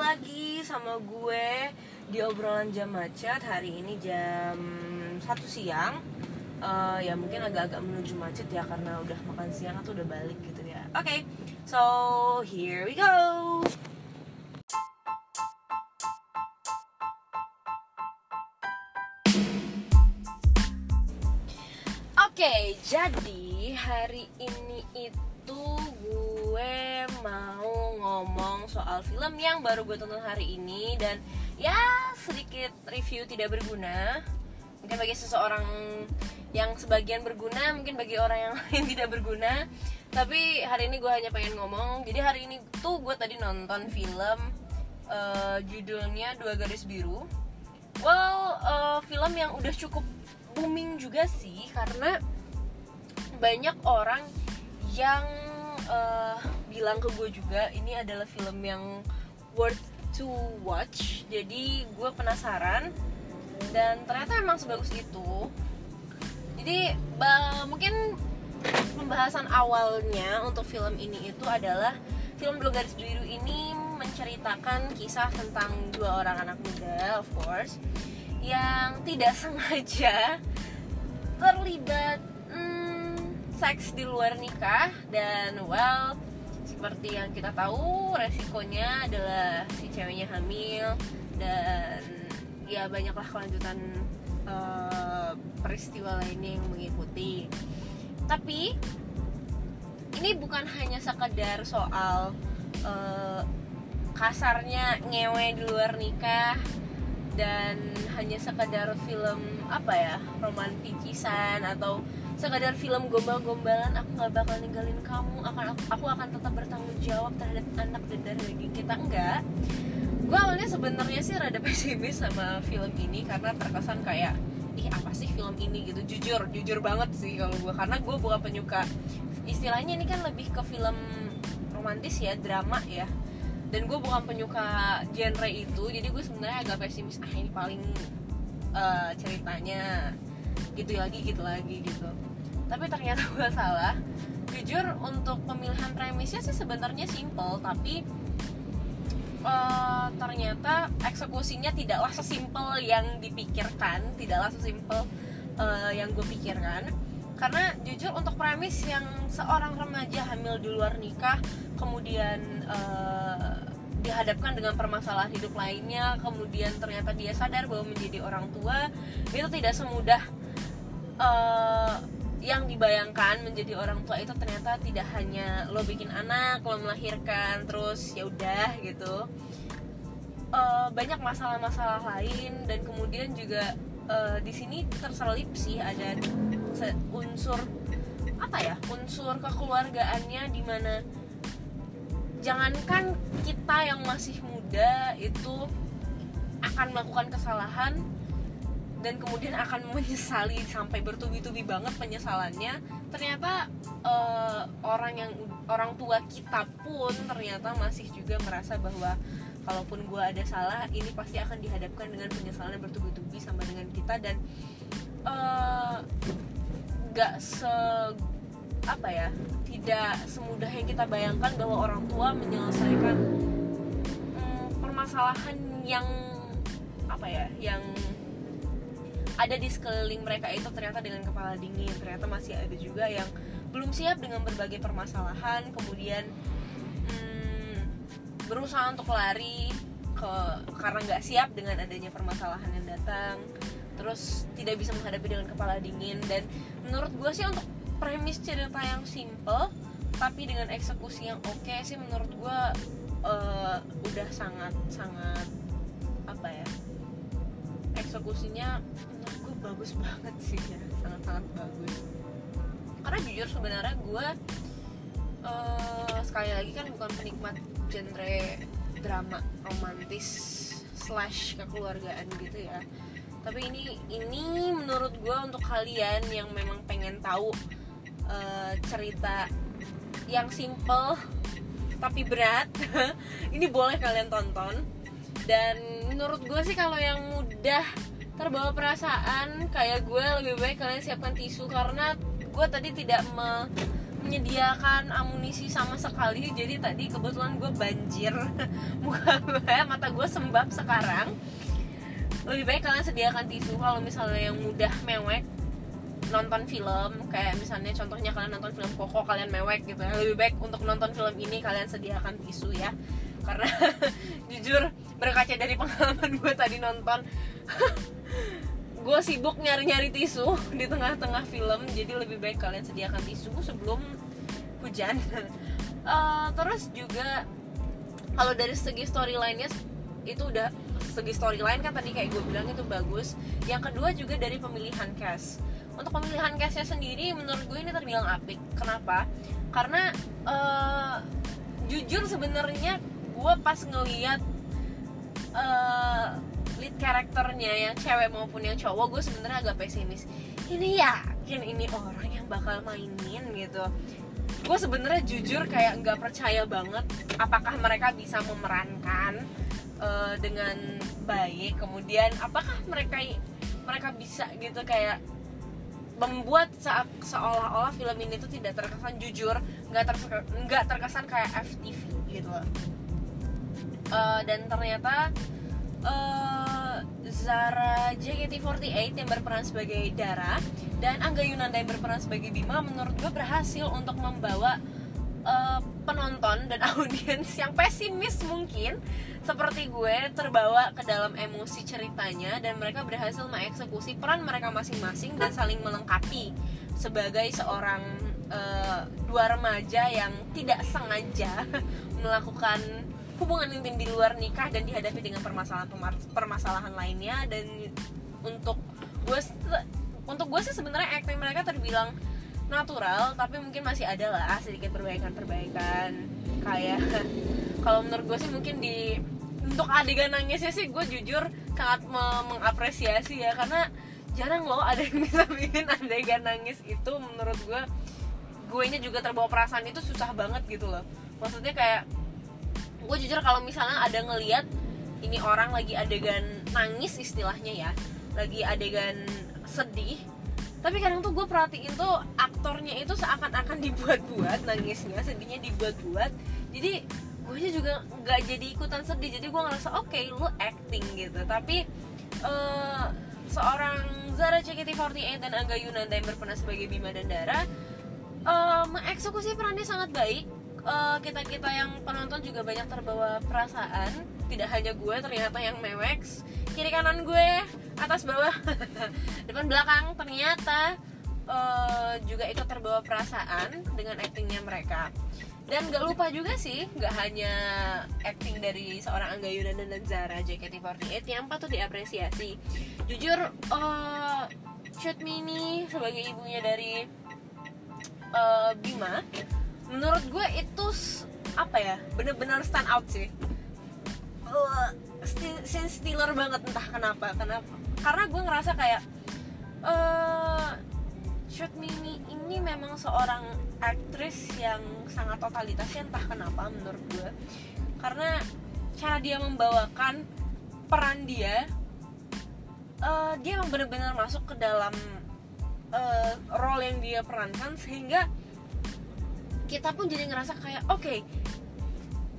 lagi sama gue di obrolan jam macet. Hari ini jam satu siang. Uh, ya mungkin agak-agak menuju macet ya karena udah makan siang atau udah balik gitu ya. Oke okay, so here we go. Oke, okay, jadi hari ini itu gue mau ngomong soal film yang baru gue tonton hari ini dan ya sedikit review tidak berguna. Mungkin bagi seseorang yang sebagian berguna mungkin bagi orang yang lain tidak berguna. Tapi hari ini gue hanya pengen ngomong. Jadi hari ini tuh gue tadi nonton film uh, judulnya dua garis biru. Well uh, film yang udah cukup booming juga sih karena banyak orang yang uh, bilang ke gue juga ini adalah film yang worth to watch. Jadi gue penasaran dan ternyata emang sebagus itu. Jadi mungkin pembahasan awalnya untuk film ini itu adalah film Dua Garis Biru ini menceritakan kisah tentang dua orang anak muda of course yang tidak sengaja terlibat seks di luar nikah dan well seperti yang kita tahu resikonya adalah si ceweknya hamil dan ya banyaklah kelanjutan uh, peristiwa lainnya yang mengikuti. Tapi ini bukan hanya sekedar soal uh, kasarnya ngewe di luar nikah dan hanya sekedar film apa ya romantisisan atau sekadar film gombal-gombalan aku nggak bakal ninggalin kamu. Akan aku, aku akan tetap bertanggung jawab terhadap anak dan dari kita enggak. Gue awalnya sebenarnya sih rada pesimis sama film ini karena terkesan kayak ih apa sih film ini? Gitu. Jujur jujur banget sih kalau gue karena gue bukan penyuka. Istilahnya ini kan lebih ke film romantis ya drama ya. Dan gue bukan penyuka genre itu jadi gue sebenarnya agak pesimis ah ini paling uh, ceritanya gitu lagi gitu lagi gitu tapi ternyata gue salah. Jujur untuk pemilihan premisnya sih sebenarnya simple tapi uh, ternyata eksekusinya tidaklah sesimpel yang dipikirkan tidaklah sesimpel uh, yang gue pikirkan. Karena jujur untuk premis yang seorang remaja hamil di luar nikah kemudian uh, dihadapkan dengan permasalahan hidup lainnya kemudian ternyata dia sadar bahwa menjadi orang tua itu tidak semudah yang dibayangkan menjadi orang tua itu ternyata tidak hanya lo bikin anak lo melahirkan terus ya udah gitu. Uh, banyak masalah-masalah lain dan kemudian juga uh, di sini terselip sih ada unsur apa ya unsur kekeluargaannya di mana jangankan kita yang masih muda itu akan melakukan kesalahan dan kemudian akan menyesali sampai bertubi-tubi banget penyesalannya. Ternyata uh, orang yang orang tua kita pun ternyata masih juga merasa bahwa kalaupun gue ada salah ini pasti akan dihadapkan dengan penyesalan yang bertubi-tubi sama dengan kita. Dan uh, gak se apa ya tidak semudah yang kita bayangkan bahwa orang tua menyelesaikan um, permasalahan yang apa ya yang ada di sekeliling mereka itu ternyata dengan kepala dingin. Ternyata masih ada juga yang belum siap dengan berbagai permasalahan. Kemudian hmm, berusaha untuk lari ke karena nggak siap dengan adanya permasalahan yang datang. Terus tidak bisa menghadapi dengan kepala dingin. Dan menurut gue sih untuk premis cerita yang simple tapi dengan eksekusi yang oke okay sih menurut gue uh, udah sangat sangat apa ya eksekusinya bagus banget sih ya. Sangat sangat bagus. Karena jujur sebenarnya gue uh, sekali lagi kan bukan penikmat genre drama romantis slash kekeluargaan gitu ya. Tapi ini ini menurut gue untuk kalian yang memang pengen tahu uh, cerita yang simple tapi berat ini boleh kalian tonton. Dan menurut gue sih kalau yang mudah terbawa perasaan kayak gue lebih baik kalian siapkan tisu karena gue tadi tidak me menyediakan amunisi sama sekali jadi tadi kebetulan gue banjir. Muka gue mata gue sembab sekarang. Lebih baik kalian sediakan tisu kalau misalnya yang mudah mewek nonton film. Kayak misalnya contohnya kalian nonton film Koko kalian mewek gitu ya. Lebih baik untuk nonton film ini kalian sediakan tisu ya. Karena jujur berkaca dari pengalaman gue tadi nonton gue sibuk nyari-nyari tisu di tengah-tengah film jadi lebih baik kalian sediakan tisu sebelum hujan. Uh, terus juga kalau dari segi storyline-nya itu udah segi storyline kan tadi kayak gue bilang itu bagus. Yang kedua juga dari pemilihan cast. Untuk pemilihan castnya sendiri menurut gue ini terbilang apik. Kenapa? Karena uh, jujur sebenarnya gue pas ngeliat uh, lead karakternya yang cewek maupun yang cowok gue sebenarnya agak pesimis. Ini yakin ini orang yang bakal mainin gitu. Gue sebenarnya jujur kayak nggak percaya banget apakah mereka bisa memerankan uh, dengan baik. Kemudian apakah mereka mereka bisa gitu kayak membuat seolah-olah film ini tuh tidak terkesan jujur nggak terkesan nggak terkesan kayak FTV gitu. Loh uh, dan ternyata uh, Zara JKT48 yang berperan sebagai Dara dan Angga Yunanda yang berperan sebagai Bima menurut gue berhasil untuk membawa uh, penonton dan audiens yang pesimis mungkin seperti gue terbawa ke dalam emosi ceritanya dan mereka berhasil mengeksekusi peran mereka masing-masing dan saling melengkapi sebagai seorang uh, dua remaja yang tidak sengaja melakukan hubungan intim di luar nikah dan dihadapi dengan permasalahan permasalahan lainnya dan untuk gue untuk gue sih sebenarnya acting mereka terbilang natural tapi mungkin masih ada lah sedikit perbaikan-perbaikan. Kayak kalau menurut gue sih mungkin di untuk adegan nangisnya sih gue jujur sangat mengapresiasi ya karena jarang loh ada yang bisa bikin adegan nangis itu. Menurut gue gue nya juga terbawa perasaan itu susah banget gitu loh. Maksudnya kayak gue jujur kalau misalnya ada ngeliat ini orang lagi adegan nangis istilahnya ya lagi adegan sedih tapi kadang tuh gue perhatiin tuh aktornya itu seakan-akan dibuat-buat nangisnya sedihnya dibuat-buat. Jadi gue juga nggak jadi ikutan sedih jadi gue ngerasa oke okay, lu acting gitu. Tapi uh, seorang Zara CKT48 dan Angga Yunanda yang berperan sebagai Bima dan Dara uh, mengeksekusi perannya sangat baik eh, kita kita yang penonton juga banyak terbawa perasaan. Tidak hanya gue ternyata yang mewek kiri kanan gue atas bawah. Depan belakang ternyata uh, juga ikut terbawa perasaan dengan aktingnya mereka. Dan gak lupa juga sih gak hanya acting dari seorang Angga Yunanda dan Zara JKT48 yang patut diapresiasi. Jujur uh, Shoot Mini sebagai ibunya dari uh, Bima menurut gue itu apa ya bener-bener stand out sih. Uh, scene stealer banget entah kenapa kenapa karena gue ngerasa kayak uh, Shoot Mini ini memang seorang aktris yang sangat totalitas ya entah kenapa menurut gue. Karena cara dia membawakan peran dia uh, dia emang benar-benar masuk ke dalam uh, role yang dia perankan sehingga kita pun jadi ngerasa kayak oke okay,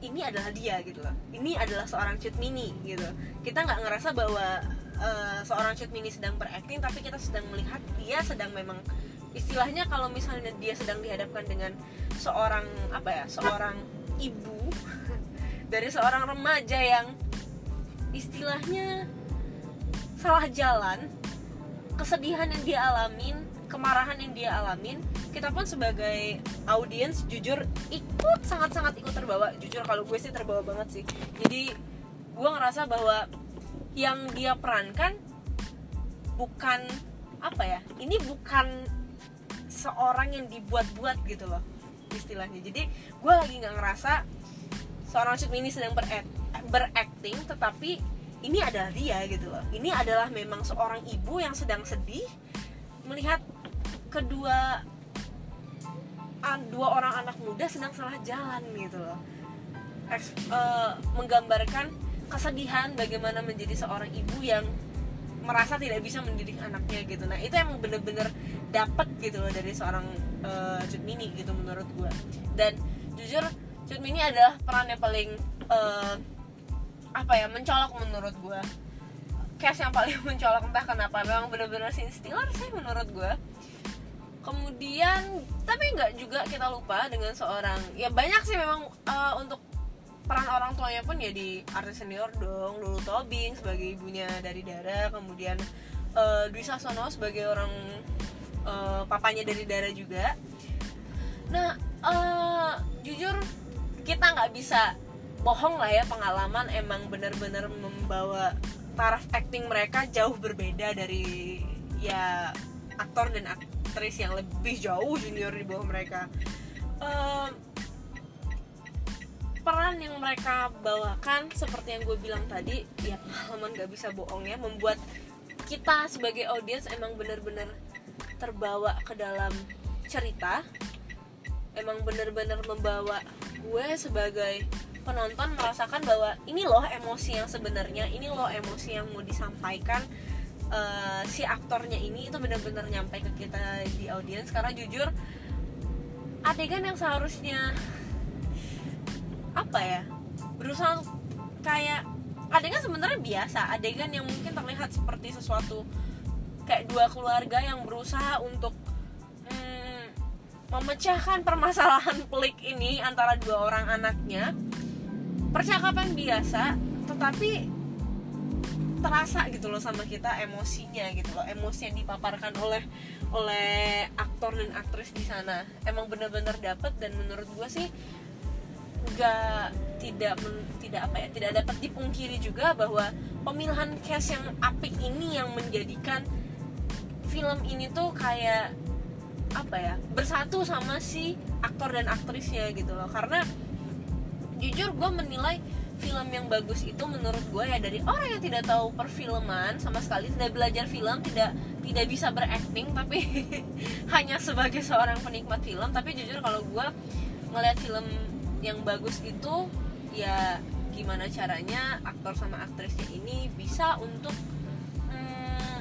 ini adalah dia gitu loh. Ini adalah seorang mini gitu. Kita nggak ngerasa bahwa uh, seorang mini sedang berakting tapi kita sedang melihat dia sedang memang istilahnya kalau misalnya dia sedang dihadapkan dengan seorang apa ya seorang ibu dari seorang remaja yang istilahnya salah jalan kesedihan yang dia alamin kemarahan yang dia alamin kita pun sebagai audiens jujur ikut sangat-sangat ikut terbawa. Jujur kalau gue sih terbawa banget sih. Jadi gue ngerasa bahwa yang dia perankan bukan apa ya ini bukan seorang yang dibuat-buat gitu loh istilahnya. Jadi gue lagi nggak ngerasa seorang shoot ini sedang berakting tetapi ini adalah dia gitu loh. Ini adalah memang seorang ibu yang sedang sedih melihat kedua dua orang anak muda sedang salah jalan gitu loh. Eks, uh, menggambarkan kesedihan bagaimana menjadi seorang ibu yang merasa tidak bisa mendidik anaknya gitu. Nah itu emang bener-bener dapet gitu loh dari seorang uh, Cut Mini gitu menurut gue dan jujur Cut Mini adalah peran yang paling uh, apa ya mencolok menurut gue cast yang paling mencolok entah kenapa. Memang bener-bener scene stealer sih menurut gue kemudian tapi nggak juga kita lupa dengan seorang ya banyak sih memang uh, untuk peran orang tuanya pun ya di artis senior dong. Lulu Tobing sebagai ibunya dari Dara kemudian uh, Dwi Sasono sebagai orang uh, papanya dari Dara juga. Nah uh, jujur kita nggak bisa bohong lah ya pengalaman emang benar-benar membawa taraf acting mereka jauh berbeda dari ya aktor dan aktris yang lebih jauh junior di bawah mereka. Uh, peran yang mereka bawakan seperti yang gue bilang tadi ya pengalaman gak bisa bohong ya membuat kita sebagai audiens emang bener-bener terbawa ke dalam cerita. Emang bener-bener membawa gue sebagai penonton merasakan bahwa ini loh emosi yang sebenarnya ini loh emosi yang mau disampaikan uh, si aktornya ini itu bener-bener nyampe ke kita di audiens. Karena jujur adegan yang seharusnya apa ya berusaha kayak adegan sebenarnya biasa. Adegan yang mungkin terlihat seperti sesuatu kayak dua keluarga yang berusaha untuk hmm, memecahkan permasalahan pelik ini antara dua orang anaknya. Percakapan biasa tetapi terasa gitu loh sama kita emosinya gitu loh. Emosi yang dipaparkan oleh oleh aktor dan aktris di sana. Emang bener-bener dapet dan menurut gue sih nggak tidak men, tidak apa ya tidak dapat dipungkiri juga bahwa pemilihan cast yang apik ini yang menjadikan film ini tuh kayak apa ya bersatu sama si aktor dan aktrisnya gitu loh. Karena jujur gue menilai film yang bagus itu menurut gue ya dari orang yang tidak tahu perfilman sama sekali tidak belajar film tidak tidak bisa berakting tapi hanya sebagai seorang penikmat film. Tapi jujur kalau gue ngeliat film yang bagus itu ya gimana caranya aktor sama aktrisnya ini bisa untuk hmm,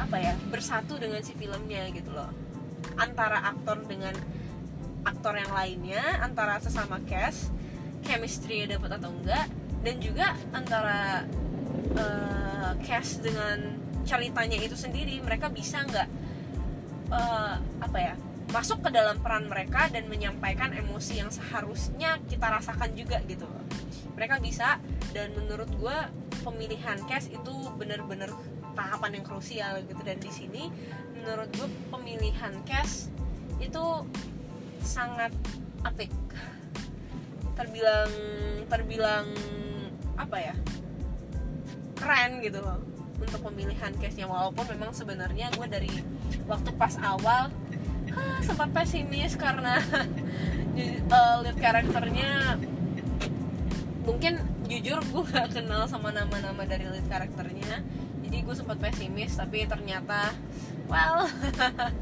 apa ya bersatu dengan si filmnya gitu loh. Antara aktor dengan aktor yang lainnya antara sesama cast chemistry dapat atau enggak dan juga antara uh, cast dengan ceritanya itu sendiri mereka bisa nggak uh, apa ya masuk ke dalam peran mereka dan menyampaikan emosi yang seharusnya kita rasakan juga gitu. Mereka bisa dan menurut gue pemilihan cast itu bener-bener tahapan yang krusial gitu. Dan di sini menurut gue pemilihan cast itu sangat apik terbilang terbilang apa ya? Keren gitu loh untuk pemilihan castnya walaupun memang sebenarnya gue dari waktu pas awal sempat pesimis karena uh, lihat karakternya mungkin jujur gue gak kenal sama nama-nama dari lead karakternya. Jadi gue sempat pesimis tapi ternyata well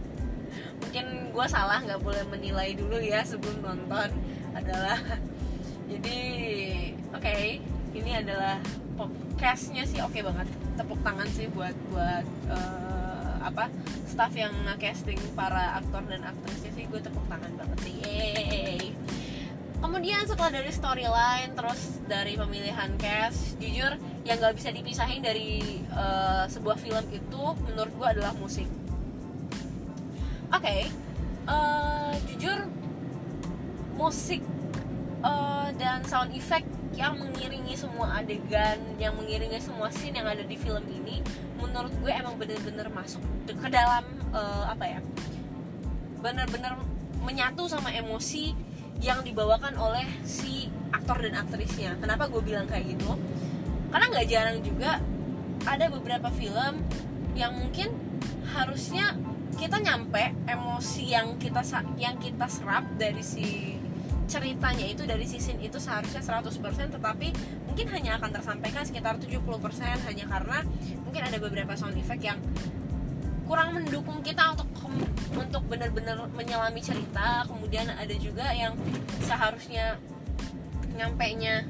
mungkin gue salah nggak boleh menilai dulu ya sebelum nonton. Adalah jadi oke okay, ini adalah podcastnya sih oke okay banget tepuk tangan sih buat buat uh, apa staff yang casting para aktor dan aktrisnya sih gue tepuk tangan banget sih Yeay. kemudian setelah dari storyline terus dari pemilihan cast jujur yang nggak bisa dipisahin dari uh, sebuah film itu menurut gue adalah musik oke okay. uh, eh, jujur musik uh, dan sound effect yang mengiringi semua adegan yang mengiringi semua scene yang ada di film ini menurut gue emang bener-bener masuk ke dalam uh, apa ya bener-bener menyatu sama emosi yang dibawakan oleh si aktor dan aktrisnya. Kenapa gue bilang kayak gitu? Karena nggak jarang juga ada beberapa film yang mungkin harusnya kita nyampe emosi yang kita yang kita serap dari si ceritanya itu dari season itu seharusnya 100% tetapi mungkin hanya akan tersampaikan sekitar 70% hanya karena mungkin ada beberapa sound effect yang kurang mendukung kita untuk untuk benar-benar menyelami cerita. Kemudian ada juga yang seharusnya nyampe nya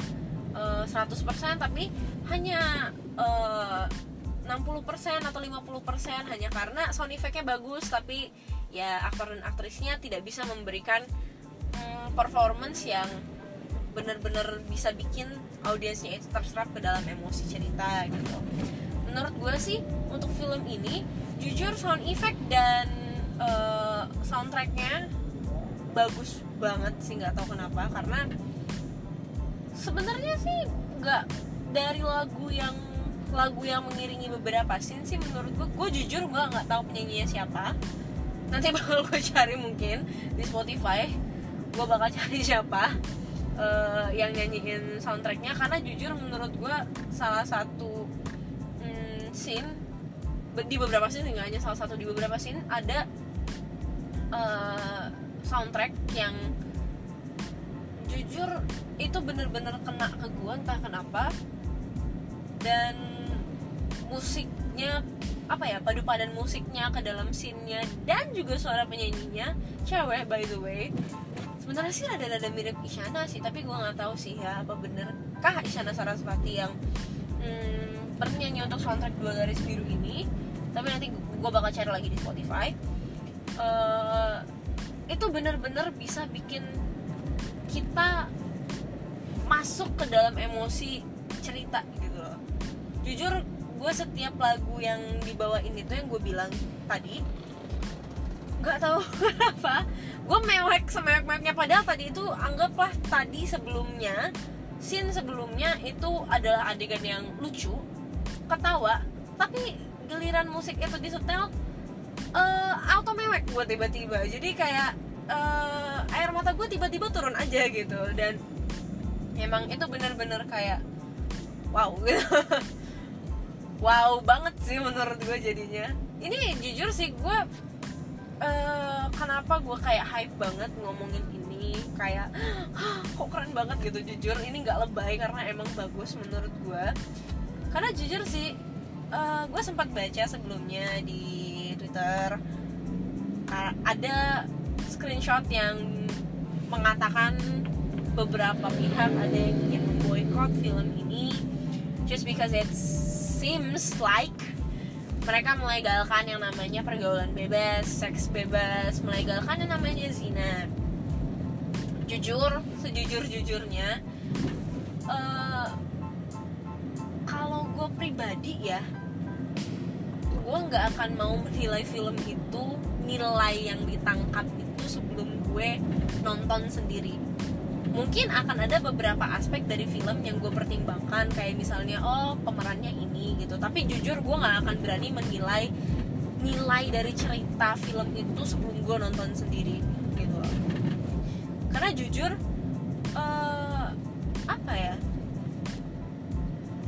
uh, 100% tapi hanya uh, 60% atau 50% hanya karena sound effect-nya bagus tapi ya aktor dan aktrisnya tidak bisa memberikan performance yang benar-benar bisa bikin audiensnya itu terserap ke dalam emosi cerita gitu. Menurut gue sih untuk film ini jujur sound effect dan uh, soundtracknya bagus banget sih nggak tahu kenapa. Karena sebenarnya sih nggak dari lagu yang lagu yang mengiringi beberapa scene sih menurut gue gue jujur gue nggak tahu penyanyinya siapa. Nanti bakal gue cari mungkin di Spotify gue bakal cari siapa uh, yang nyanyiin soundtracknya. Karena jujur menurut gue salah satu mm, scene di beberapa scene nggak hanya salah satu di beberapa scene ada uh, soundtrack yang jujur itu bener-bener kena ke gue entah kenapa. Dan musiknya apa ya padu padan musiknya ke dalam scene-nya dan juga suara penyanyinya cewek by the way sebenarnya sih ada ada mirip Isyana sih tapi gue nggak tahu sih ya apa bener. Kah Isyana Sarasvati yang hmm, bernyanyi untuk soundtrack dua garis biru ini. Tapi nanti gue bakal cari lagi di Spotify. Uh, itu bener-bener bisa bikin kita masuk ke dalam emosi cerita gitu loh. Jujur gue setiap lagu yang dibawain itu yang gue bilang tadi nggak tahu kenapa gue mewek semewek meweknya padahal tadi itu anggaplah tadi sebelumnya scene sebelumnya itu adalah adegan yang lucu ketawa tapi giliran musik itu disetel uh, auto mewek gue tiba-tiba. Jadi kayak uh, air mata gue tiba-tiba turun aja gitu. Dan emang itu bener-bener kayak wow gitu. Wow banget sih menurut gue jadinya. Ini jujur sih gue uh, kenapa gue kayak hype banget ngomongin ini? Kayak kok keren banget gitu jujur. Ini nggak lebay karena emang bagus menurut gue karena jujur sih uh, gue sempat baca sebelumnya di twitter uh, ada screenshot yang mengatakan beberapa pihak ada yang ingin memboikot film ini just because it seems like mereka melegalkan yang namanya pergaulan bebas, seks bebas, melegalkan yang namanya zina. Jujur, sejujur-jujurnya, uh, kalau gue pribadi ya, gue nggak akan mau menilai film itu nilai yang ditangkap itu sebelum gue nonton sendiri mungkin akan ada beberapa aspek dari film yang gue pertimbangkan. Kayak misalnya oh pemerannya ini gitu. Tapi jujur gue nggak akan berani menilai nilai dari cerita film itu sebelum gue nonton sendiri gitu. Karena jujur uh, apa ya?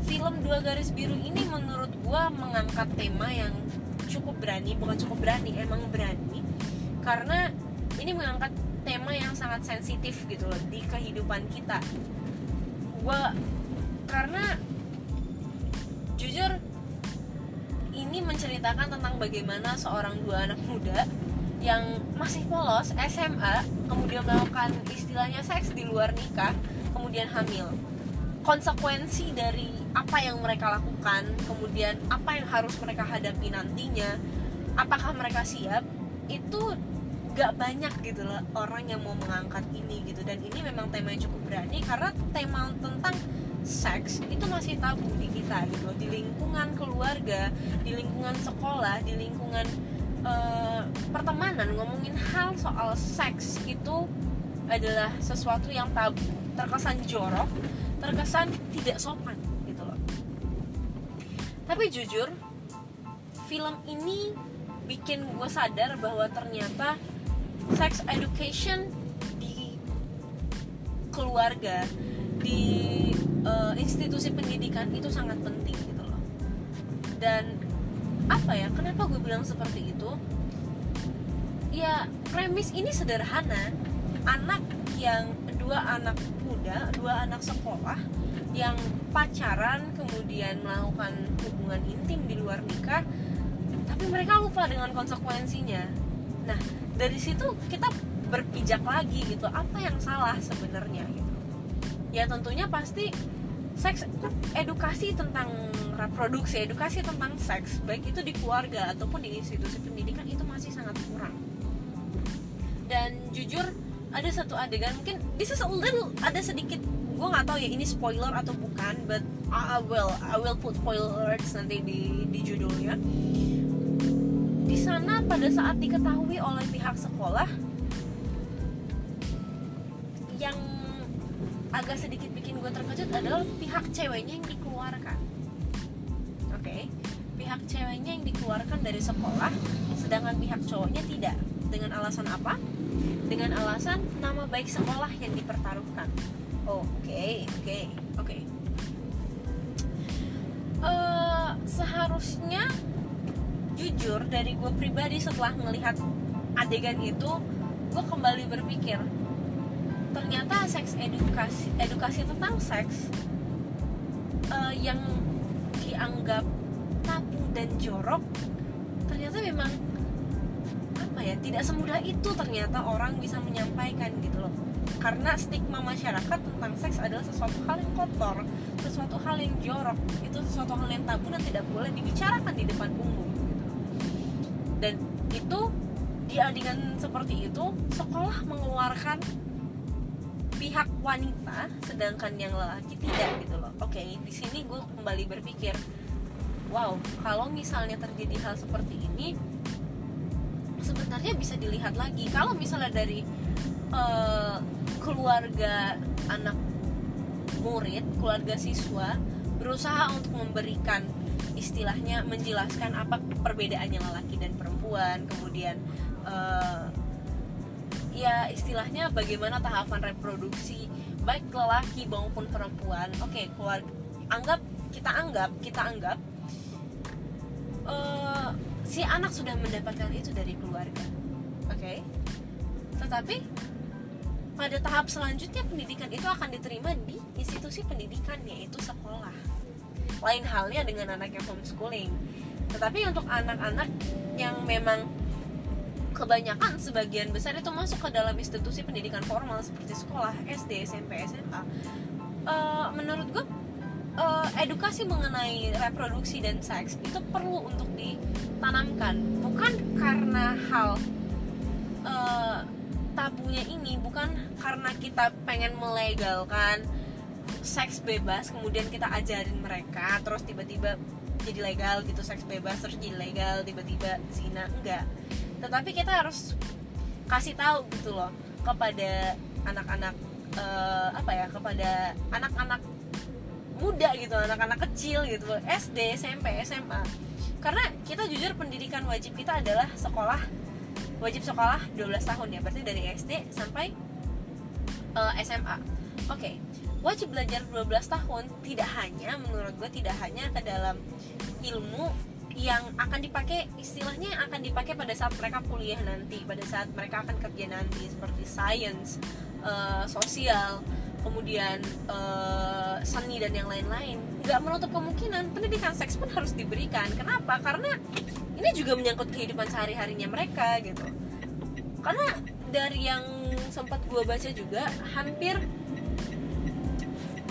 Film dua garis biru ini menurut gue mengangkat tema yang cukup berani bukan cukup berani emang berani. Karena ini mengangkat tema yang sangat sensitif gitu loh di kehidupan kita. Gue karena jujur ini menceritakan tentang bagaimana seorang dua anak muda yang masih polos SMA kemudian melakukan istilahnya seks di luar nikah kemudian hamil. Konsekuensi dari apa yang mereka lakukan kemudian apa yang harus mereka hadapi nantinya apakah mereka siap itu gak banyak gitu loh orang yang mau mengangkat ini gitu. Dan ini memang tema yang cukup berani karena tema tentang seks itu masih tabu di kita gitu. Di lingkungan keluarga di lingkungan sekolah di lingkungan uh, pertemanan ngomongin hal soal seks itu adalah sesuatu yang tabu. Terkesan jorok terkesan tidak sopan gitu loh. Tapi jujur film ini bikin gue sadar bahwa ternyata sex education di keluarga di uh, institusi pendidikan itu sangat penting gitu loh. Dan apa ya kenapa gue bilang seperti itu? Ya premis ini sederhana. Anak yang dua anak muda dua anak sekolah yang pacaran kemudian melakukan hubungan intim di luar nikah tapi mereka lupa dengan konsekuensinya. Nah dari situ kita berpijak lagi gitu apa yang salah sebenarnya gitu. Ya tentunya pasti seks edukasi tentang reproduksi edukasi tentang seks baik itu di keluarga ataupun di institusi pendidikan itu masih sangat kurang. Dan jujur ada satu adegan mungkin this is a little ada sedikit gue nggak tahu ya ini spoiler atau bukan but I will I will put spoilers nanti di di judulnya di sana pada saat diketahui oleh pihak sekolah yang agak sedikit bikin gue terkejut adalah pihak ceweknya yang dikeluarkan. Oke okay? pihak ceweknya yang dikeluarkan dari sekolah sedangkan pihak cowoknya tidak. Dengan alasan apa? Dengan alasan nama baik sekolah yang dipertaruhkan. Oke oke oke. Uh, seharusnya jujur dari gue pribadi setelah melihat adegan itu gue kembali berpikir ternyata seks edukasi edukasi tentang seks uh, yang dianggap tabu dan jorok ternyata memang apa ya tidak semudah itu ternyata orang bisa menyampaikan gitu loh. Karena stigma masyarakat tentang seks adalah sesuatu hal yang kotor sesuatu hal yang jorok itu sesuatu hal yang tabu dan tidak boleh dibicarakan di depan umum di seperti itu sekolah mengeluarkan pihak wanita sedangkan yang lelaki tidak gitu loh. Oke okay, di sini gue kembali berpikir wow kalau misalnya terjadi hal seperti ini sebenarnya bisa dilihat lagi. Kalau misalnya dari uh, keluarga anak murid keluarga siswa berusaha untuk memberikan istilahnya menjelaskan apa perbedaannya lelaki dan perempuan kemudian uh, ya istilahnya bagaimana tahapan reproduksi baik lelaki maupun perempuan. Oke okay, keluarga anggap kita anggap kita anggap uh, si anak sudah mendapatkan itu dari keluarga. Oke? Okay? tetapi pada tahap selanjutnya pendidikan itu akan diterima di institusi pendidikan yaitu sekolah. Lain halnya dengan anak yang homeschooling. Tetapi untuk anak-anak yang memang kebanyakan sebagian besar itu masuk ke dalam institusi pendidikan formal seperti sekolah SD SMP SMA uh, menurut gue uh, edukasi mengenai reproduksi dan seks itu perlu untuk ditanamkan. Bukan karena hal uh, tabunya ini bukan karena kita pengen melegalkan seks bebas kemudian kita ajarin mereka terus tiba-tiba jadi legal gitu seks bebas terus jadi legal tiba-tiba zina. Enggak tetapi kita harus kasih tahu gitu loh kepada anak-anak uh, apa ya kepada anak-anak muda gitu anak-anak kecil gitu SD SMP SMA karena kita jujur pendidikan wajib kita adalah sekolah wajib sekolah 12 tahun ya berarti dari SD sampai uh, eh, SMA oke okay. wajib belajar 12 tahun tidak hanya menurut gue tidak hanya ke dalam ilmu yang akan dipakai istilahnya yang akan dipakai pada saat mereka kuliah nanti pada saat mereka akan kerja nanti seperti sains uh, sosial kemudian uh, seni dan yang lain-lain. Nggak menutup kemungkinan pendidikan seks pun harus diberikan. Kenapa? Karena ini juga menyangkut kehidupan sehari harinya mereka gitu. Karena dari yang sempat gue baca juga hampir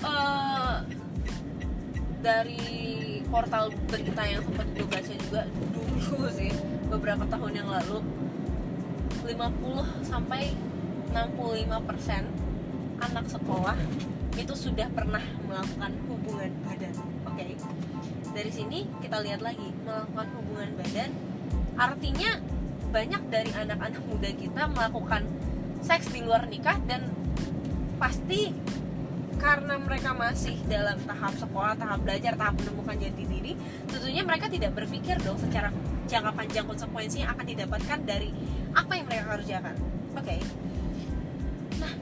uh, dari portal berita yang sempat gue baca juga dulu sih beberapa tahun yang lalu 50 sampai 65 persen anak sekolah itu sudah pernah melakukan hubungan badan oke okay. dari sini kita lihat lagi melakukan hubungan badan artinya banyak dari anak-anak muda kita melakukan seks di luar nikah dan pasti karena mereka masih dalam tahap sekolah, tahap belajar, tahap menemukan jati diri, tentunya mereka tidak berpikir dong secara jangka panjang konsekuensi yang akan didapatkan dari apa yang mereka kerjakan. Oke. Okay. Nah,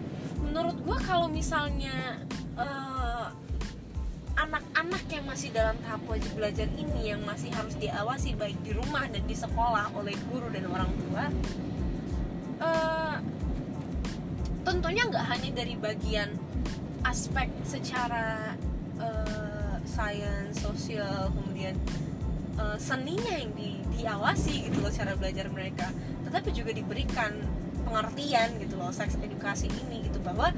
menurut gue kalau misalnya eh, anak-anak yang masih dalam tahap wajib belajar ini yang masih harus diawasi baik di rumah dan di sekolah oleh guru dan orang tua, uh, tentunya nggak hanya dari bagian aspek secara uh, sains sosial kemudian uh, seninya yang di, diawasi gitu loh cara belajar mereka. Tetapi juga diberikan pengertian gitu loh seks edukasi ini gitu bahwa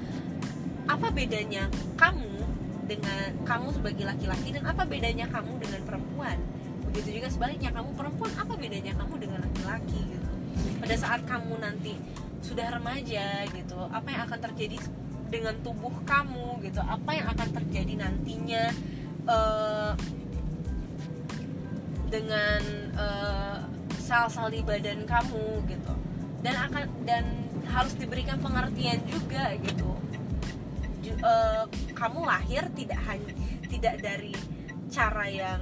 apa bedanya kamu dengan kamu sebagai laki-laki dan apa bedanya kamu dengan perempuan? Begitu juga sebaliknya kamu perempuan apa bedanya kamu dengan laki-laki gitu? Pada saat kamu nanti sudah remaja gitu apa yang akan terjadi dengan tubuh kamu gitu. Apa yang akan terjadi nantinya uh, dengan uh, sel-sel di badan kamu gitu. Dan akan dan harus diberikan pengertian juga gitu. Uh, kamu lahir tidak hanya tidak dari cara yang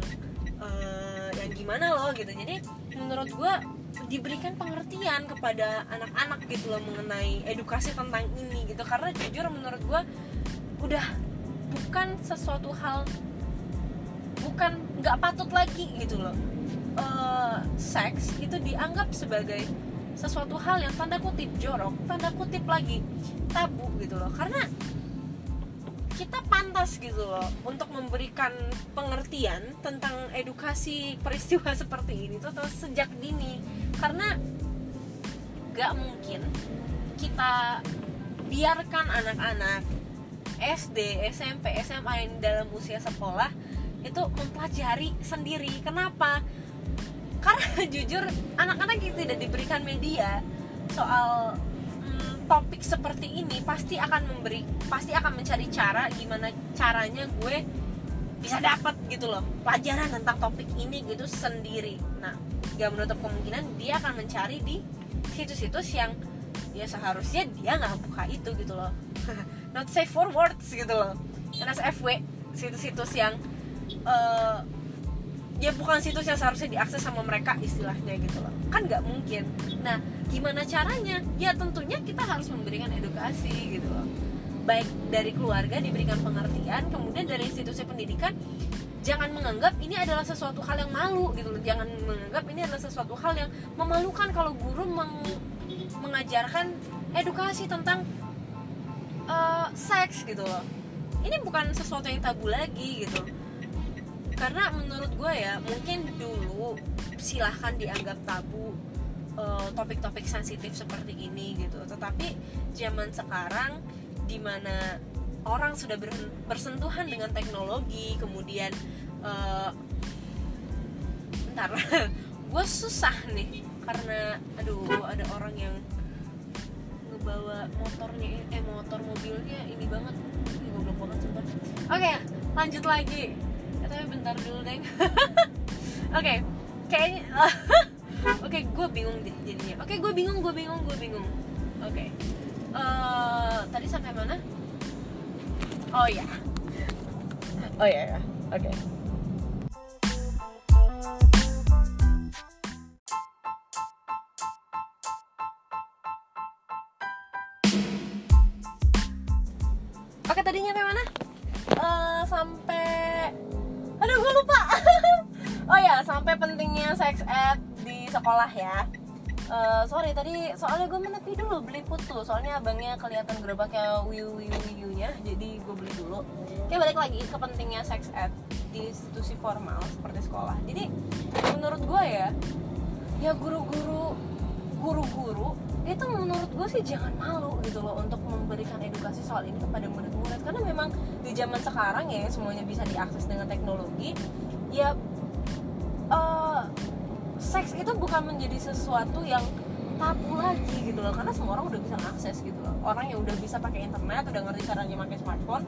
uh, yang gimana loh gitu. Jadi menurut gue diberikan pengertian kepada anak-anak gitu loh mengenai edukasi tentang ini gitu. Karena jujur menurut gue udah bukan sesuatu hal bukan nggak patut lagi gitu loh. Uh, seks itu dianggap sebagai sesuatu hal yang tanda kutip jorok tanda kutip lagi tabu gitu loh. Karena kita pantas gitu loh untuk memberikan pengertian tentang edukasi peristiwa seperti ini tuh sejak dini karena gak mungkin kita biarkan anak-anak SD, SMP, SMA yang dalam usia sekolah itu mempelajari sendiri. Kenapa? Karena jujur anak-anak yang tidak diberikan media soal topik seperti ini pasti akan memberi pasti akan mencari cara gimana caranya gue bisa dapat gitu loh pelajaran tentang topik ini gitu sendiri. Nah gak menutup kemungkinan dia akan mencari di situs-situs yang ya seharusnya dia nggak buka itu gitu loh. Not safe for words gitu loh. NSFW situs-situs yang uh, ya bukan situs yang seharusnya diakses sama mereka istilahnya gitu loh. Kan nggak mungkin. Nah gimana caranya? Ya tentunya kita harus memberikan edukasi gitu loh. Baik dari keluarga diberikan pengertian kemudian dari institusi pendidikan jangan menganggap ini adalah sesuatu hal yang malu gitu loh. Jangan menganggap ini adalah sesuatu hal yang memalukan kalau guru meng mengajarkan edukasi tentang uh, seks gitu loh. Ini bukan sesuatu yang tabu lagi gitu. Karena menurut gue ya mungkin dulu silahkan dianggap tabu topik-topik uh, sensitif seperti ini gitu. Tetapi zaman sekarang di mana orang sudah ber, bersentuhan dengan teknologi kemudian uh, ntar gue susah nih karena aduh ada orang yang ngebawa motornya eh motor mobilnya ini banget. Ini goblok banget sumpah. Oke okay, lanjut lagi. Tapi bentar dulu deh oke kayaknya oke okay, gue bingung jadinya oke okay, gue bingung gue bingung gue bingung oke okay. uh, eh, tadi sampai mana oh ya oh ya yeah. oke okay. Sekolah ya. Uh, sorry tadi soalnya gue menepi dulu beli putu soalnya abangnya kelihatan gerobaknya wiu wiu wiu nya jadi gue beli dulu. Oke balik lagi ke pentingnya sex ed di institusi formal seperti sekolah. Jadi menurut gue ya ya guru-guru guru-guru itu menurut gue sih jangan malu gitu loh untuk memberikan edukasi soal ini kepada murid-murid. Karena memang di zaman sekarang ya semuanya bisa diakses dengan teknologi ya uh, seks itu bukan menjadi sesuatu yang tabu lagi gitu loh karena semua orang udah bisa akses gitu loh. Orang yang udah bisa pakai internet udah ngerti caranya pakai smartphone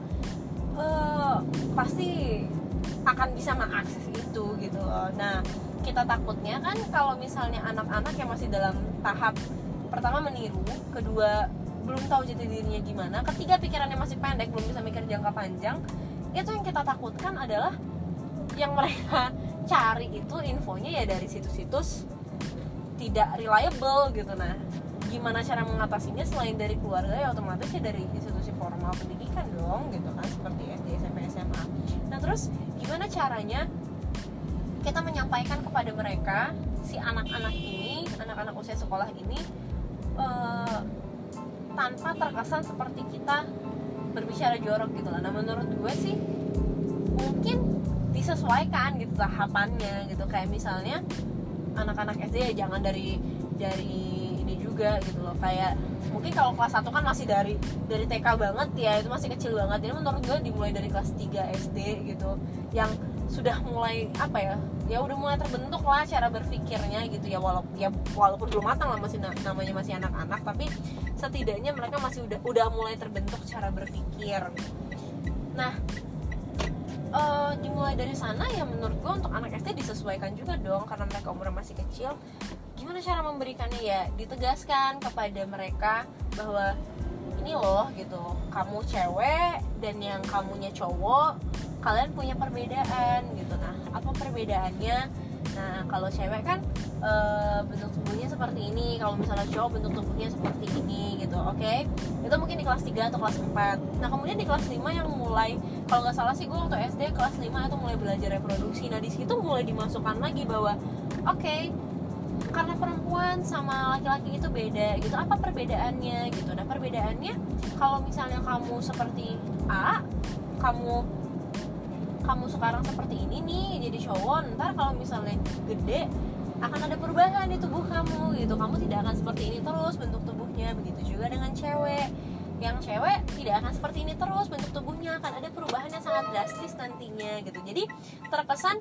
uh, pasti akan bisa mengakses itu gitu loh. Nah kita takutnya kan kalau misalnya anak-anak yang masih dalam tahap pertama meniru kedua belum tahu jati dirinya gimana ketiga pikirannya masih pendek belum bisa mikir jangka panjang itu yang kita takutkan adalah yang mereka cari itu infonya ya dari situs-situs tidak reliable gitu nah gimana cara mengatasinya selain dari keluarga ya otomatis ya dari institusi formal pendidikan dong gitu kan seperti SD SMP SMA nah terus gimana caranya kita menyampaikan kepada mereka si anak-anak ini anak-anak usia sekolah ini uh, tanpa terkesan seperti kita berbicara jorok gitu lah. Nah menurut gue sih mungkin disesuaikan gitu tahapannya gitu. Kayak misalnya anak-anak SD ya jangan dari dari ini juga gitu loh. Kayak mungkin kalau kelas 1 kan masih dari dari TK banget ya itu masih kecil banget. Jadi menurut gue dimulai dari kelas 3 SD gitu yang sudah mulai apa ya ya udah mulai terbentuk lah cara berpikirnya gitu ya. Walaupun ya walaupun belum matang lah masih namanya masih anak-anak tapi setidaknya mereka masih udah udah mulai terbentuk cara berpikir. Nah uh, dimulai dari sana ya menurut gue untuk anak SD disesuaikan juga dong karena mereka umurnya masih kecil. Gimana cara memberikannya? Ya ditegaskan kepada mereka bahwa ini loh gitu kamu cewek dan yang kamunya cowok kalian punya perbedaan gitu. Nah apa perbedaannya? Nah kalau cewek kan e, bentuk tubuhnya seperti ini kalau misalnya cowok bentuk tubuhnya seperti ini gitu oke? Okay? itu mungkin di kelas 3 atau kelas 4 nah kemudian di kelas 5 yang mulai kalau nggak salah sih gue waktu SD kelas 5 itu mulai belajar reproduksi. Nah di situ mulai dimasukkan lagi bahwa oke okay, karena perempuan sama laki-laki itu beda gitu apa perbedaannya gitu? Nah perbedaannya kalau misalnya kamu seperti A kamu kamu sekarang seperti ini nih jadi cowok ntar kalau misalnya gede akan ada perubahan di tubuh kamu gitu. Kamu tidak akan seperti ini terus bentuk tubuhnya begitu juga dengan cewek yang cewek tidak akan seperti ini terus bentuk tubuhnya akan ada perubahan yang sangat drastis nantinya gitu. Jadi terkesan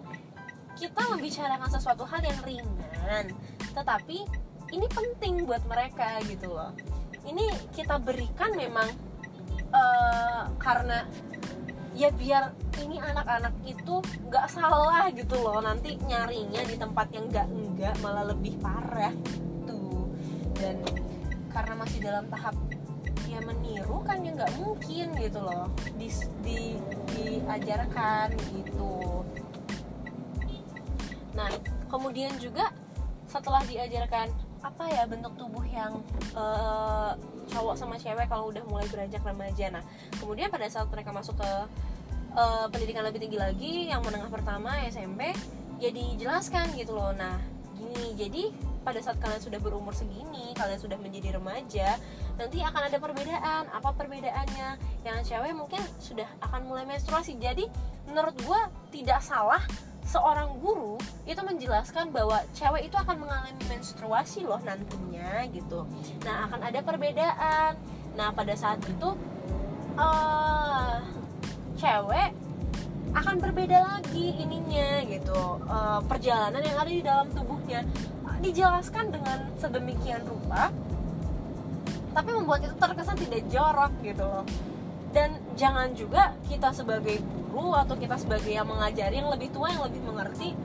kita membicarakan sesuatu hal yang ringan tetapi ini penting buat mereka gitu loh. Ini kita berikan memang uh, karena ya biar ini anak-anak itu nggak salah gitu loh. Nanti nyarinya di tempat yang nggak enggak malah lebih parah tuh dan karena masih dalam tahap ya meniru kan ya nggak mungkin gitu loh. Di, di diajarkan gitu. Nah kemudian juga setelah diajarkan apa ya bentuk tubuh yang uh, cowok sama cewek kalau udah mulai beranjak remaja? Nah kemudian pada saat mereka masuk ke uh, pendidikan lebih tinggi lagi yang menengah pertama SMP jadi ya jelaskan gitu loh. Nah gini jadi pada saat kalian sudah berumur segini kalian sudah menjadi remaja nanti akan ada perbedaan apa perbedaannya. Yang cewek mungkin sudah akan mulai menstruasi. Jadi menurut gue tidak salah seorang guru itu menjelaskan bahwa cewek itu akan mengalami menstruasi loh nantinya gitu. Nah akan ada perbedaan. Nah pada saat itu uh, cewek akan berbeda lagi ininya gitu. Uh, perjalanan yang ada di dalam tubuhnya. Dijelaskan dengan sedemikian rupa tapi membuat itu terkesan tidak jorok gitu loh. Dan jangan juga kita sebagai guru atau kita sebagai yang mengajari yang lebih tua yang lebih mengerti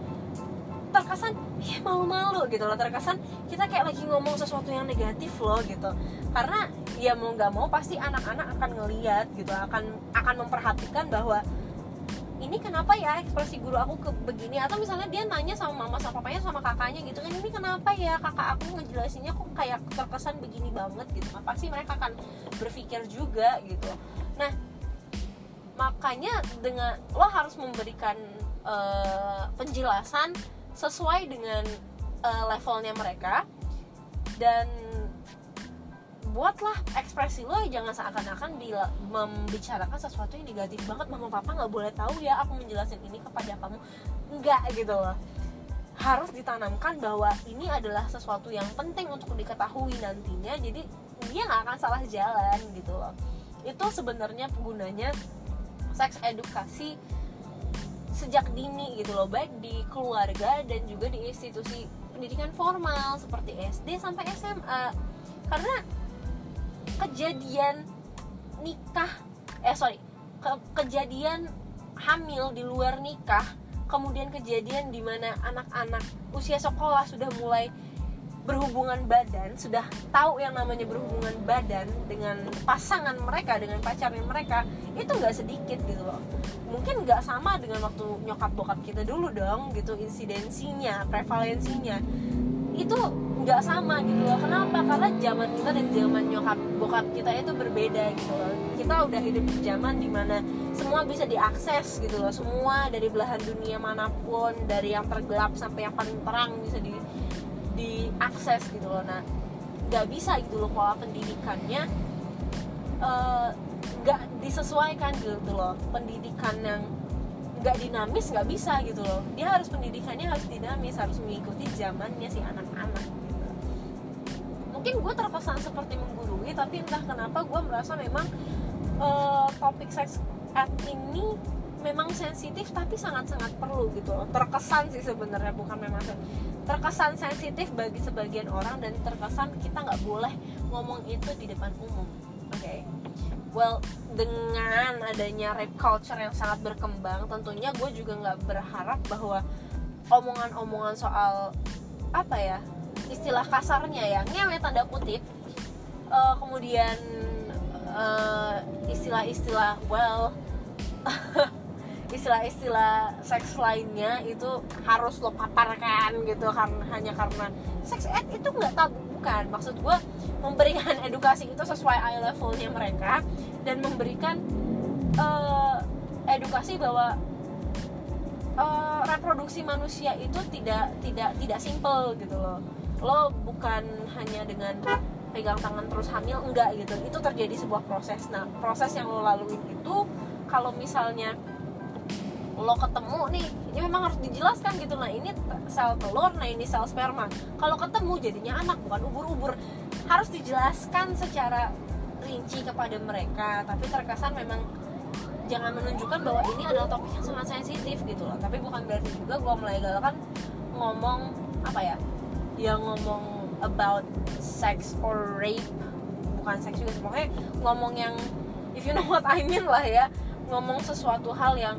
terkesan ya malu-malu gitu loh. Terkesan kita kayak lagi ngomong sesuatu yang negatif loh gitu. Karena ya mau nggak mau pasti anak-anak akan ngeliat gitu akan akan memperhatikan bahwa ini kenapa ya ekspresi guru aku ke begini? Atau misalnya dia nanya sama mama sama papanya sama kakaknya gitu kan ini kenapa ya kakak aku ngejelasinnya kok kayak terkesan begini banget gitu? Nah, pasti mereka akan berpikir juga gitu. Nah makanya dengan lo harus memberikan uh, penjelasan sesuai dengan uh, levelnya mereka dan buatlah ekspresi lo jangan seakan-akan membicarakan sesuatu yang negatif banget. Mama papa nggak boleh tahu ya aku menjelaskan ini kepada kamu. Enggak gitu loh. Harus ditanamkan bahwa ini adalah sesuatu yang penting untuk diketahui nantinya. Jadi dia nggak akan salah jalan gitu loh. Itu sebenarnya gunanya seks edukasi sejak dini gitu loh. Baik di keluarga dan juga di institusi pendidikan formal seperti SD sampai SMA karena kejadian nikah eh sorry ke, kejadian hamil di luar nikah kemudian kejadian di mana anak-anak usia sekolah sudah mulai berhubungan badan sudah tahu yang namanya berhubungan badan dengan pasangan mereka dengan pacarnya mereka itu nggak sedikit gitu loh. Mungkin nggak sama dengan waktu nyokap bokap kita dulu dong gitu insidensinya prevalensinya. Itu nggak sama gitu loh. Kenapa? Karena zaman kita dan zaman nyokap bokap kita itu berbeda gitu loh. Kita udah hidup di zaman di mana semua bisa diakses gitu loh. Semua dari belahan dunia mana pun dari yang tergelap sampai yang paling terang bisa di diakses gitu loh. Nah nggak bisa gitu loh pola pendidikannya eh, nggak uh, disesuaikan gitu loh. Pendidikan yang nggak dinamis nggak bisa gitu loh. Dia harus pendidikannya harus dinamis harus mengikuti zamannya si anak-anak. Mungkin gue terkesan seperti menggurui tapi entah kenapa gue merasa memang uh, topik seks ed ini memang sensitif tapi sangat-sangat perlu gitu loh terkesan sih sebenarnya bukan memang terkesan sensitif bagi sebagian orang dan terkesan kita nggak boleh ngomong itu di depan umum oke okay? well dengan adanya rape culture yang sangat berkembang tentunya gue juga nggak berharap bahwa omongan-omongan soal apa ya istilah kasarnya ya. Ngewe tanda kutip. Uh, kemudian uh, istilah-istilah well istilah-istilah seks lainnya itu harus lo paparkan gitu karena hanya karena seks ed itu nggak tabu bukan. Maksud gue memberikan edukasi itu sesuai eye levelnya mereka dan memberikan uh, edukasi bahwa uh, reproduksi manusia itu tidak tidak tidak simple gitu loh lo bukan hanya dengan pegang tangan terus hamil enggak gitu. Itu terjadi sebuah proses. Nah proses yang lo lalui itu kalau misalnya lo ketemu nih ini memang harus dijelaskan gitu. Nah ini sel telur nah ini sel sperma. Kalau ketemu jadinya anak bukan ubur-ubur. Harus dijelaskan secara rinci kepada mereka. Tapi terkesan memang jangan menunjukkan bahwa ini adalah topik yang sangat sensitif gitu loh. Tapi bukan berarti juga gue melegalkan ngomong apa ya yang ngomong about sex or rape bukan seks juga pokoknya ngomong yang if you know what I mean lah ya ngomong sesuatu hal yang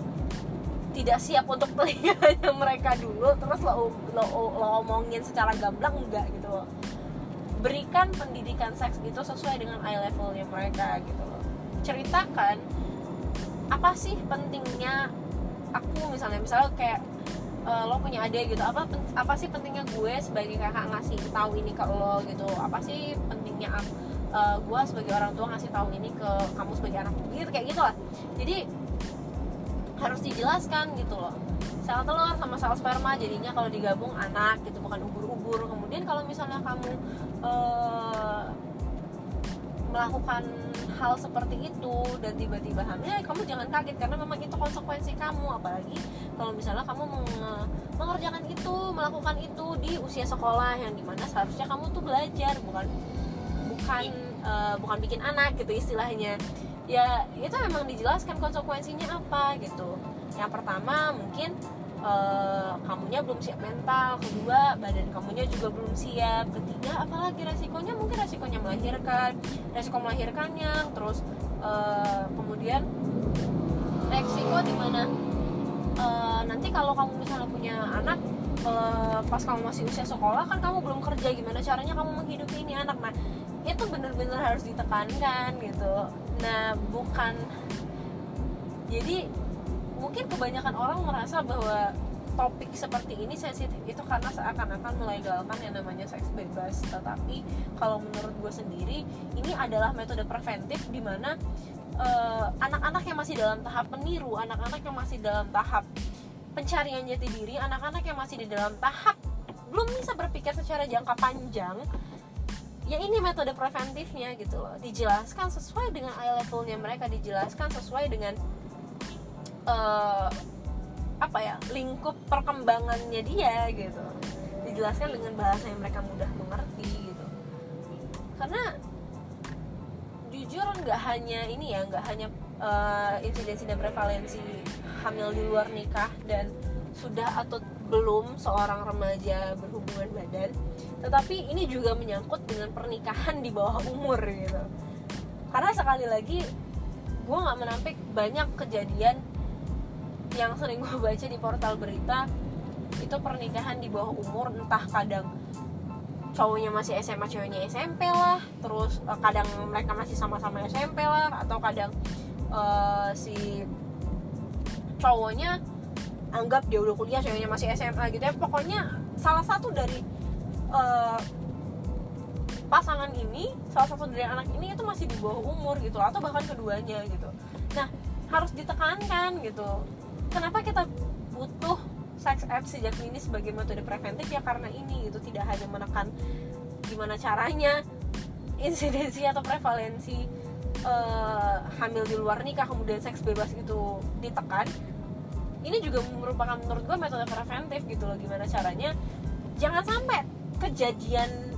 tidak siap untuk telinganya mereka dulu terus lo, lo, lo omongin secara gamblang enggak gitu loh. Berikan pendidikan seks itu sesuai dengan eye levelnya mereka gitu loh. Ceritakan apa sih pentingnya aku misalnya misalnya kayak uh, lo punya adik gitu apa apa sih pentingnya gue sebagai kakak ngasih tahu ini ke lo gitu? Apa sih pentingnya uh, gue sebagai orang tua ngasih tahu ini ke kamu sebagai anak? Gitu kayak gitu lah. Jadi harus dijelaskan gitu loh. Sel telur sama sel sperma jadinya kalau digabung anak gitu bukan ubur-ubur. Kemudian kalau misalnya kamu uh, melakukan hal seperti itu dan tiba-tiba hamil ya kamu jangan kaget karena memang itu konsekuensi kamu. Apalagi kalau misalnya kamu mengerjakan itu melakukan itu di usia sekolah yang di mana seharusnya kamu tuh belajar bukan bukan uh, bukan bikin anak gitu istilahnya. Ya itu memang dijelaskan konsekuensinya apa gitu. Yang pertama mungkin uh, kamunya belum siap mental. Kedua badan kamunya juga belum siap. Ketiga apalagi resikonya? Mungkin resikonya melahirkan. Resiko melahirkannya. Terus uh, kemudian resiko di mana uh, nanti kalau kamu misalnya punya anak uh, pas kamu masih usia sekolah kan kamu belum kerja. Gimana caranya kamu menghidupi ini anak? Nah itu bener-bener harus ditekankan gitu. Nah bukan jadi mungkin kebanyakan orang merasa bahwa topik seperti ini sensitif itu karena seakan-akan melegalkan yang namanya seks bebas. Tetapi kalau menurut gue sendiri ini adalah metode preventif di mana uh, anak-anak yang masih dalam tahap meniru anak-anak yang masih dalam tahap pencarian jati diri anak-anak yang masih di dalam tahap belum bisa berpikir secara jangka panjang ya ini metode preventifnya gitu loh. Dijelaskan sesuai dengan eye levelnya mereka dijelaskan sesuai dengan uh, apa ya lingkup perkembangannya dia gitu. Dijelaskan dengan bahasa yang mereka mudah mengerti gitu. Karena jujur nggak hanya ini ya nggak hanya uh, insidensi dan prevalensi hamil di luar nikah dan sudah atau belum seorang remaja berhubungan badan tetapi ini juga menyangkut dengan pernikahan di bawah umur gitu. Karena sekali lagi gue nggak menampik banyak kejadian yang sering gue baca di portal berita itu pernikahan di bawah umur entah kadang cowoknya masih SMA ceweknya SMP lah terus uh, kadang mereka masih sama-sama SMP lah atau kadang uh, si cowoknya anggap dia udah kuliah ceweknya masih SMA gitu ya. Pokoknya salah satu dari uh, pasangan ini salah satu dari anak ini itu masih di bawah umur gitu atau bahkan keduanya gitu. Nah harus ditekankan gitu kenapa kita butuh sex ed sejak ini sebagai metode preventif? Ya karena ini gitu tidak hanya menekan gimana caranya insidensi atau prevalensi uh, hamil di luar nikah kemudian seks bebas itu ditekan. Ini juga merupakan menurut gue metode preventif gitu loh gimana caranya jangan sampai kejadian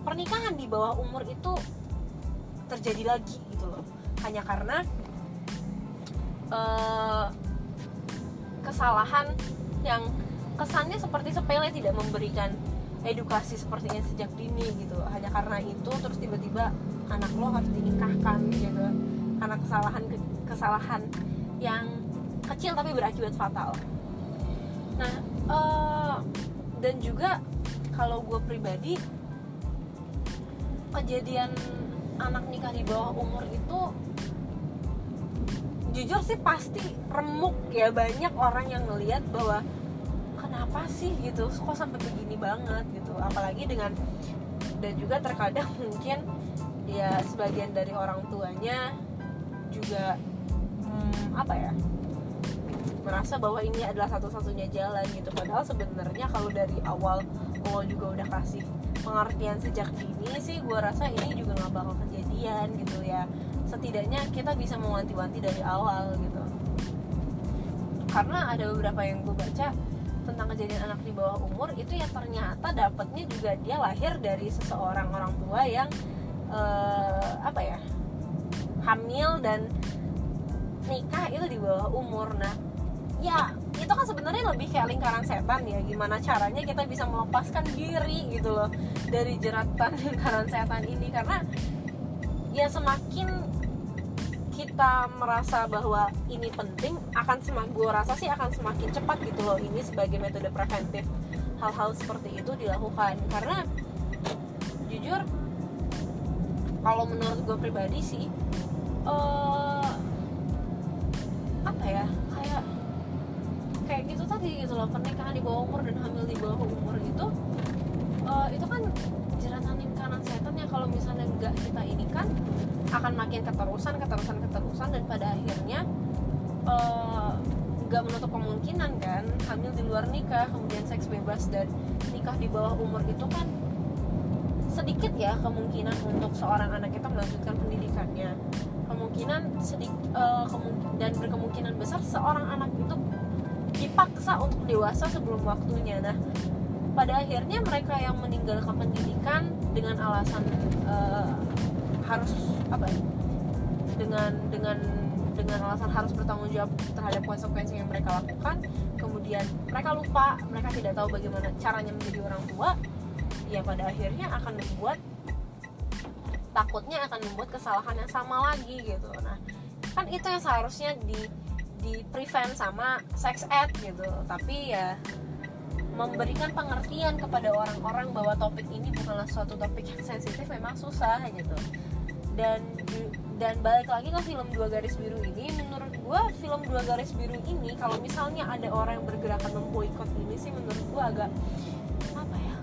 pernikahan di bawah umur itu terjadi lagi gitu loh. Hanya karena uh, kesalahan yang kesannya seperti sepele tidak memberikan edukasi sepertinya sejak dini gitu. Hanya karena itu terus tiba-tiba anak lo harus dinikahkan gitu. Karena kesalahan kesalahan yang kecil tapi berakibat fatal. Nah uh, dan juga kalau gue pribadi kejadian anak nikah di bawah umur itu jujur sih pasti remuk ya banyak orang yang ngelihat bahwa kenapa sih gitu kok sampai begini banget gitu. Apalagi dengan dan juga terkadang mungkin ya sebagian dari orang tuanya juga hmm, apa ya merasa bahwa ini adalah satu-satunya jalan gitu. Padahal sebenarnya kalau dari awal lo juga udah kasih pengertian sejak dini sih gue rasa ini juga nggak bakal kejadian gitu ya setidaknya kita bisa mewanti-wanti dari awal gitu. Karena ada beberapa yang gue baca tentang kejadian anak di bawah umur itu yang ternyata dapatnya juga dia lahir dari seseorang orang tua yang uh, apa ya hamil dan nikah itu di bawah umur. Nah ya itu kan sebenarnya lebih kayak lingkaran setan ya gimana caranya kita bisa melepaskan diri gitu loh dari jeratan lingkaran setan ini. Karena ya semakin kita merasa bahwa ini penting akan semakin gue rasa sih akan semakin cepat gitu loh ini sebagai metode preventif. Hal-hal seperti itu dilakukan. Karena jujur kalau menurut gue pribadi sih uh, apa ya kayak kayak gitu tadi gitu loh pernikahan di bawah umur dan hamil di bawah umur itu uh, itu kan jeratan yang kalau misalnya nggak kita ini kan akan makin keterusan keterusan keterusan dan pada akhirnya eh, nggak menutup kemungkinan kan? Hamil di luar nikah kemudian seks bebas dan nikah di bawah umur itu kan sedikit ya kemungkinan untuk seorang anak kita melanjutkan pendidikannya. Kemungkinan sedikit uh, eh, dan berkemungkinan besar seorang anak itu dipaksa untuk dewasa sebelum waktunya. Nah pada akhirnya mereka yang meninggalkan pendidikan dengan alasan uh, harus apa ya dengan dengan dengan alasan harus bertanggung jawab terhadap konsekuensi yang mereka lakukan kemudian mereka lupa mereka tidak tahu bagaimana caranya menjadi orang tua ya pada akhirnya akan membuat takutnya akan membuat kesalahan yang sama lagi gitu. Nah kan itu yang seharusnya di di prevent sama sex ed gitu. Tapi ya memberikan pengertian kepada orang-orang bahwa topik ini bukanlah suatu topik yang sensitif memang susah gitu. Dan dan balik lagi ke film dua garis biru ini menurut gue film dua garis biru ini kalau misalnya ada orang yang bergerakan memboikot ini sih menurut gue agak apa ya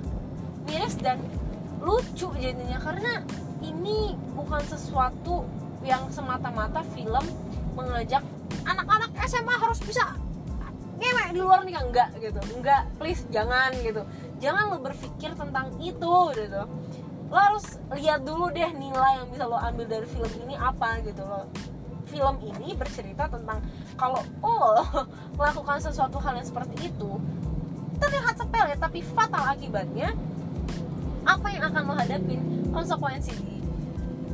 miris dan lucu jadinya. Karena ini bukan sesuatu yang semata-mata film mengajak anak-anak SMA harus bisa ngewe di luar nikah enggak gitu. Enggak please jangan gitu. Jangan lo berpikir tentang itu gitu. Lo harus lihat dulu deh nilai yang bisa lo ambil dari film ini apa gitu lo film ini bercerita tentang kalau lo melakukan sesuatu hal yang seperti itu terlihat sepele tapi fatal akibatnya apa yang akan lo hadapin konsekuensi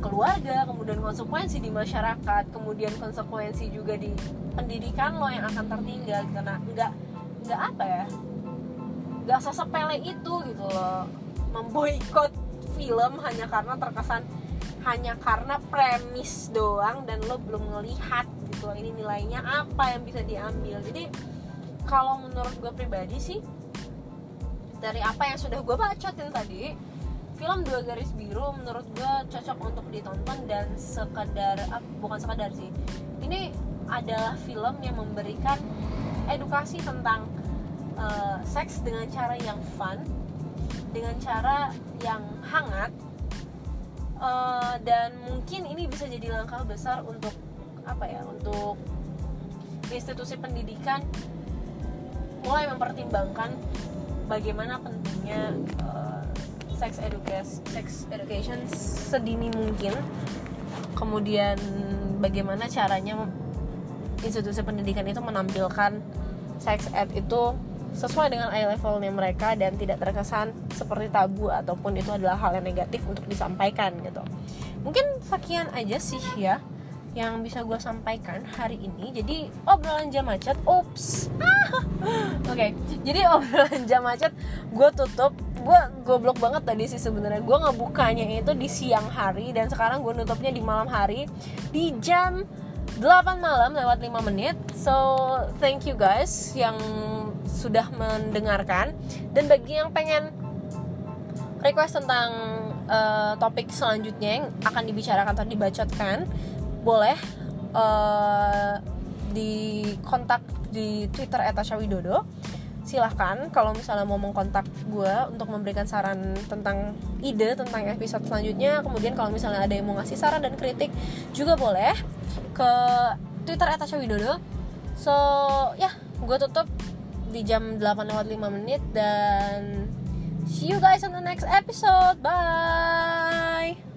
keluarga kemudian konsekuensi di masyarakat kemudian konsekuensi juga di pendidikan lo yang akan tertinggal. Karena nggak nggak apa ya nggak sesepele itu gitu loh. Memboikot film hanya karena terkesan hanya karena premis doang dan lo belum ngelihat gitu ini nilainya apa yang bisa diambil. Jadi kalau menurut gue pribadi sih dari apa yang sudah gue bacotin tadi film dua garis biru menurut gue cocok untuk ditonton dan sekedar bukan sekedar sih. Ini adalah film yang memberikan edukasi tentang uh, seks dengan cara yang fun dengan cara yang hangat uh, dan mungkin ini bisa jadi langkah besar untuk apa ya untuk institusi pendidikan mulai mempertimbangkan bagaimana pentingnya uh, sex education sex education sedini mungkin. Kemudian bagaimana caranya institusi pendidikan itu menampilkan sex ed itu sesuai dengan eye levelnya mereka dan tidak terkesan seperti tabu ataupun itu adalah hal yang negatif untuk disampaikan gitu. Mungkin sekian aja sih ya yang bisa gue sampaikan hari ini. Jadi obrolan jam macet ups. Oke okay, jadi obrolan jam macet gue tutup gue goblok banget tadi sih sebenarnya. Gue ngebukanya itu di siang hari dan sekarang gue nutupnya di malam hari di jam 8 malam lewat 5 menit. So thank you guys yang sudah mendengarkan. Dan bagi yang pengen request tentang uh, topik selanjutnya yang akan dibicarakan atau dibacotkan boleh uh, di kontak di Twitter @ashawidodo silahkan kalau misalnya mau mengkontak gue untuk memberikan saran tentang ide tentang episode selanjutnya. Kemudian kalau misalnya ada yang mau ngasih saran dan kritik juga boleh ke Twitter @ashawidodo so ya gue tutup di jam 8 lewat 5 menit dan see you guys on the next episode. Bye